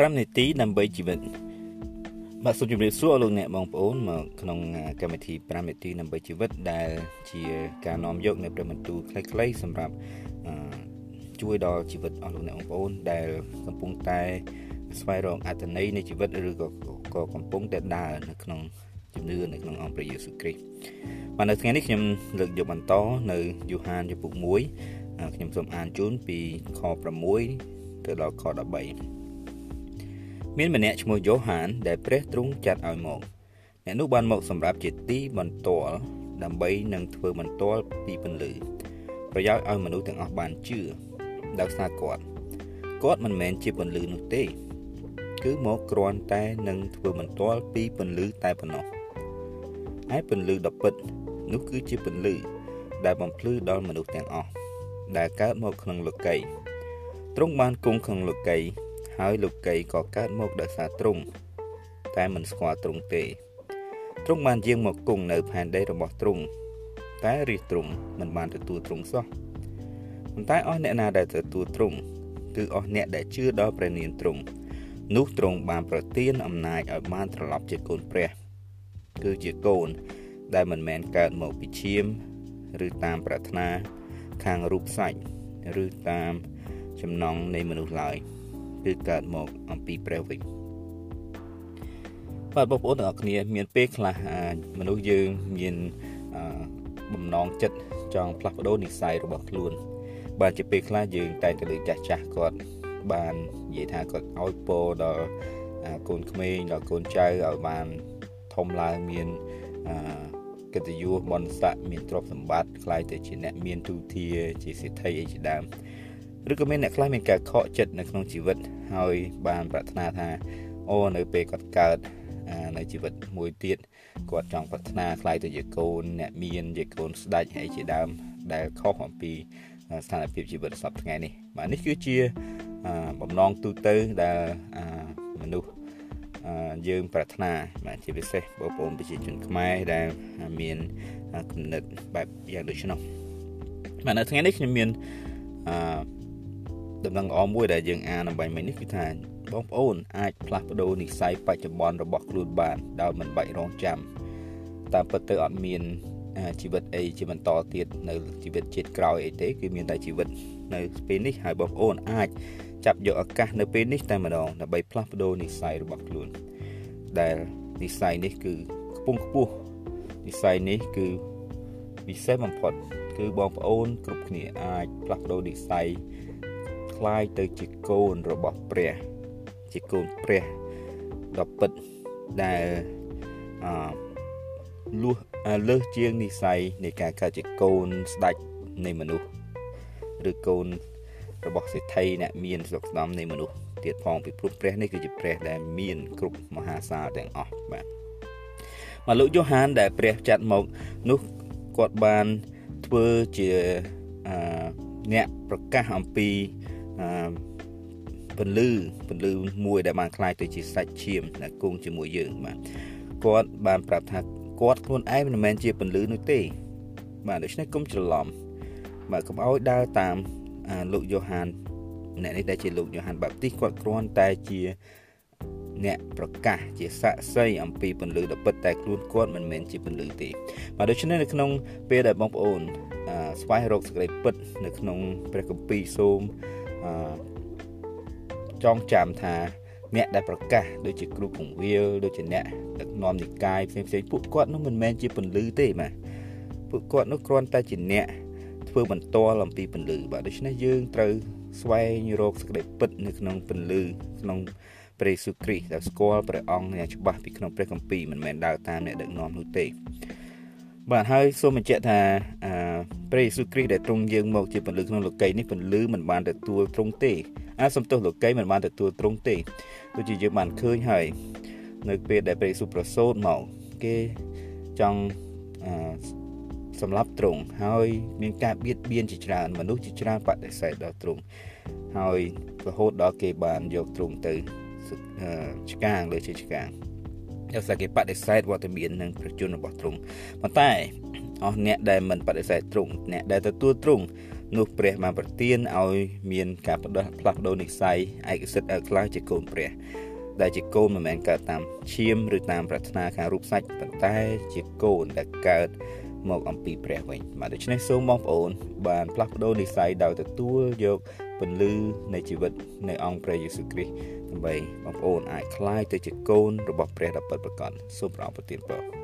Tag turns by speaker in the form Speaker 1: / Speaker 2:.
Speaker 1: 5នាទីដើម្បីជីវិតបាទសូមជម្រាបសួរលោកអ្នកបងប្អូនមកក្នុងកម្មវិធី5នាទីដើម្បីជីវិតដែលជាការនាំយកនៅព្រឹមបន្ទូលខ្លីៗសម្រាប់ជួយដល់ជីវិតអស់លោកអ្នកបងប្អូនដែលកំពុងតែស្វែងរកអត្ថន័យនៃជីវិតឬក៏ក៏កំពុងតែដើរនៅក្នុងជំនឿនៅក្នុងអង្គព្រះយេស៊ូវគ្រីស្ទបាទនៅថ្ងៃនេះខ្ញុំលើកយកបន្តនៅយូហានចំពុក1ខ្ញុំសូមអានជូនពីខ6ទៅដល់ខ13 មានម្នាក់ឈ្មោះយ៉ូហាន ដែលព្រះទ្រង់ចាត់ឲ្យមកអ្នកនោះបានមកសម្រាប់ជាទីបន្ទាល់ដើម្បីនឹងធ្វើបន្ទាល់ពីពន្លឺប្រយោជន៍ឲ្យមនុស្សទាំងអស់បានជឿដោយសារគាត់គាត់មិនមែនជាពន្លឺនោះទេ គឺមកគ្រាន់តែនឹងធ្វើបន្ទាល់ពីពន្លឺតែប៉ុណ្ណោះហើយពន្លឺដ៏ពិតនោះគឺជាពន្លឺដែលបំភ្លឺដល់មនុស្សទាំងអស់ដែលកើតមកក្នុងលោកីទ្រង់បានគង់ក្នុងលោកី ហើយលោកីក៏កើតមកដោយសារទ្រង់តែមិនស្គាល់ទ្រង់ទេទ្រង់បានយាងមកគង់នៅផែនដីរបស់ទ្រង់តែរាជទ្រង់មិនបានទទួលទ្រង់សោះប៉ុន្តែអស់អ្នកណាដែលទទួលទ្រង់គឺអស់អ្នកដែលជឿដល់ព្រះនាមទ្រង់នោះទ្រង់បានប្រទានអំណាចឲ្យបានត្រឡប់ជាកូនព្រះ គឺជាកូន ដែលមិនមែនកើតមកពីឈាម ឬតាមប្រាថ្នាខាងរូបសាច់ឬតាមចំណងនៃមនុស្សឡើយ។ គឺកើតមកអំពីព្រះវិញបាទបងប្អូនទាំងអស់គ្នា មានពេលខ្លះមនុស្សយើងមានបំណងចិត្តចង់ផ្លាស់ប្ដូរនិស្ស័យរបស់ខ្លួន បាទជាពេលខ្លះយើងតែងតែលើចាស់ចាស់គាត់បាននិយាយថាគាត់ឲ្យពរដល់កូនក្មេងដល់កូនចៅឲ្យបានធំឡើងមានកិត្តិយសបនស័កមានទ្រព្យសម្បត្តិខ្លាយទៅជាអ្នកមានទូធាជាសេដ្ឋីអីជាដើម ឬក៏មានអ្នកខ្លះមានការខកចិត្តនៅក្នុងជីវិតហើយបានប្រាថ្នាថាអូនៅពេលគាត់កើតនៅជីវិតមួយទៀតគាត់ចង់ប្រាថ្នាខ្លាយទៅជាកូនអ្នកមានជាកូនស្ដេចហើយជាដើមដែលខុសអំពីស្ថានភាពជីវិតសពថ្ងៃនេះបាទនេះគឺជាបំណងទូទៅដែលមនុស្សយើងប្រាថ្នាបាទជាពិសេសបងប្អូនប្រជាជនខ្មែរដែលមានគំនិតបែបយ៉ាងដូចនោះបាទនៅថ្ងៃនេះខ្ញុំមានអឺ ដំណឹងល្អមួយដែលយើងអានអំបញ្ញមិញនេះគឺថាបងប្អូនអាចផ្លាស់ប្ដូរនិស្ស័យបច្ចុប្បន្នរបស់ខ្លួនបានដោយមិនបាច់រងចាំតាមពិតទៅអត់មានជីវិតអីជាបន្តទៀតនៅជីវិតជាតិក្រោយអីទេគឺមានតែជីវិតនៅពេលនេះហើយបងប្អូនអាចចាប់យកឱកាសនៅពេលនេះតែម្ដងដើម្បីផ្លាស់ប្ដូរនិស្ស័យរបស់ខ្លួនដែលនិស្ស័យនេះគឺខ្ពង់ខ្ពស់និស្ស័យនេះគឺពិសេសបំផុតគឺបងប្អូនគ្រប់គ្នាអាចផ្លាស់ប្ដូរនិស្ស័យ ក្លាយទៅជាកូនរបស់ព្រះ ជាកូនព្រះដ៏ពិតដែលអលុះលើសជាងនិស័យនៃការកើតជាកូនស្ដេចនៃមនុស្សឬកូនរបស់សេដ្ឋីអ្នកមានស្លុកស្ដំនៃមនុស្សទៀតផងពីព្រោះព្រះនេះគឺជាព្រះដែលមានគ្រប់មហាសាលទាំងអស់បាទមកលោកយ៉ូហានដែលព្រះចាត់មកនោះគាត់បានធ្វើជាអ្នកប្រកាសអំពី ពន្លឺពន្លឺមួយដែលបានคล้ายទៅជាសាច់ឈាមដែលគង់ជាមួយយើងបាទគាត់បានប្រាប់ថាគាត់ខ្លួនឯងមិនមែនជាពន្លឺនោះទេបាទដូច្នេះកុំច្រឡំបាទកុំឲ្យដើរតាមលោកយ៉ូហានអ្នកនេះដែលជាលោកយ៉ូហានបាប់ទីសគាត់គ្រាន់តែជាអ្នកប្រកាសជាសាក់សីអំពីពន្លឺដ៏ពិតតែខ្លួនគាត់មិនមែនជាពន្លឺទេបាទដូច្នេះនៅក្នុងពេលដែលបងប្អូនស្វែងរកសេចក្តីពិតនៅក្នុងព្រះគម្ពីរសូម ចងចាំថាអ្នកដែលប្រកាសដូចជាគ្រូពង្វាលដូចជាអ្នកដឹកនាំនិកាយផ្សេងផ្សេងពួកគាត់នោះមិនមែនជាពន្លឺទេបាទពួកគាត់នោះគ្រាន់តែជាអ្នកធ្វើបន្តអំពីពន្លឺបាទដូច្នេះយើងត្រូវស្វែងរកសេចក្តីពិតនៅក្នុងពន្លឺក្នុងព្រះយេស៊ូវគ្រីស្ទដែលស្គាល់ព្រះអង្គយ៉ាងច្បាស់ពីក្នុងព្រះគម្ពីរមិនមែនដើរតាមអ្នកដឹកនាំនោះទេបាទហើយសូមបញ្ជាក់ថា ព្រះយេស៊ូវគ្រីស្ទដែលទ្រង់យាងមកជាពន្លឺក្នុងលោកីនេះពន្លឺមិនបានទទួលទ្រង់ទេអាសំទោសលោកីមិនបានទទួលទ្រង់ទេដូចជាយើងបានឃើញហើយនៅពេលដែលព្រះយេស៊ូវប្រសូតមកគេចង់សម្រាប់ទ្រង់ហើយមានការបៀតបៀនជាច្រើនមនុស្សជាច្រើនបដិសេធដល់ទ្រង់ហើយរហូតដល់គេបានយកទ្រង់ទៅឆ្កាងលើជាឆ្កាងដោយសារគេបដិសេធវត្តមាននិងប្រជជនរបស់ទ្រង់ប៉ុន្តែ អស់អ្នកដែលមិនបដិសេធទ្រង់អ្នកដែលទទួលទ្រង់នោះព្រះបានប្រទានឲ្យមានការផ្ដោះផ្លាស់ប្ដូរនិស្ស័យឯកសិទ្ធិឲ្យក្លាយជាកូនព្រះដែលជាកូនមិនមែនកើតតាមឈាមឬតាមប្រាថ្នាខាងរូបសាច់ប៉ុន្តែជាកូនដែលកើតមកអំពីព្រះវិញបាទដូច្នេះសូមបងប្អូនបានផ្លាស់ប្ដូរនិស្ស័យដោយទទួលយកពន្លឺនៃជីវិតនៃអង្គព្រះយេស៊ូវគ្រីស្ទដើម្បីបងប្អូនអាចក្លាយទៅជាកូនរបស់ព្រះដ៏ពិតប្រាកដសូមប្រោប្រទានពរ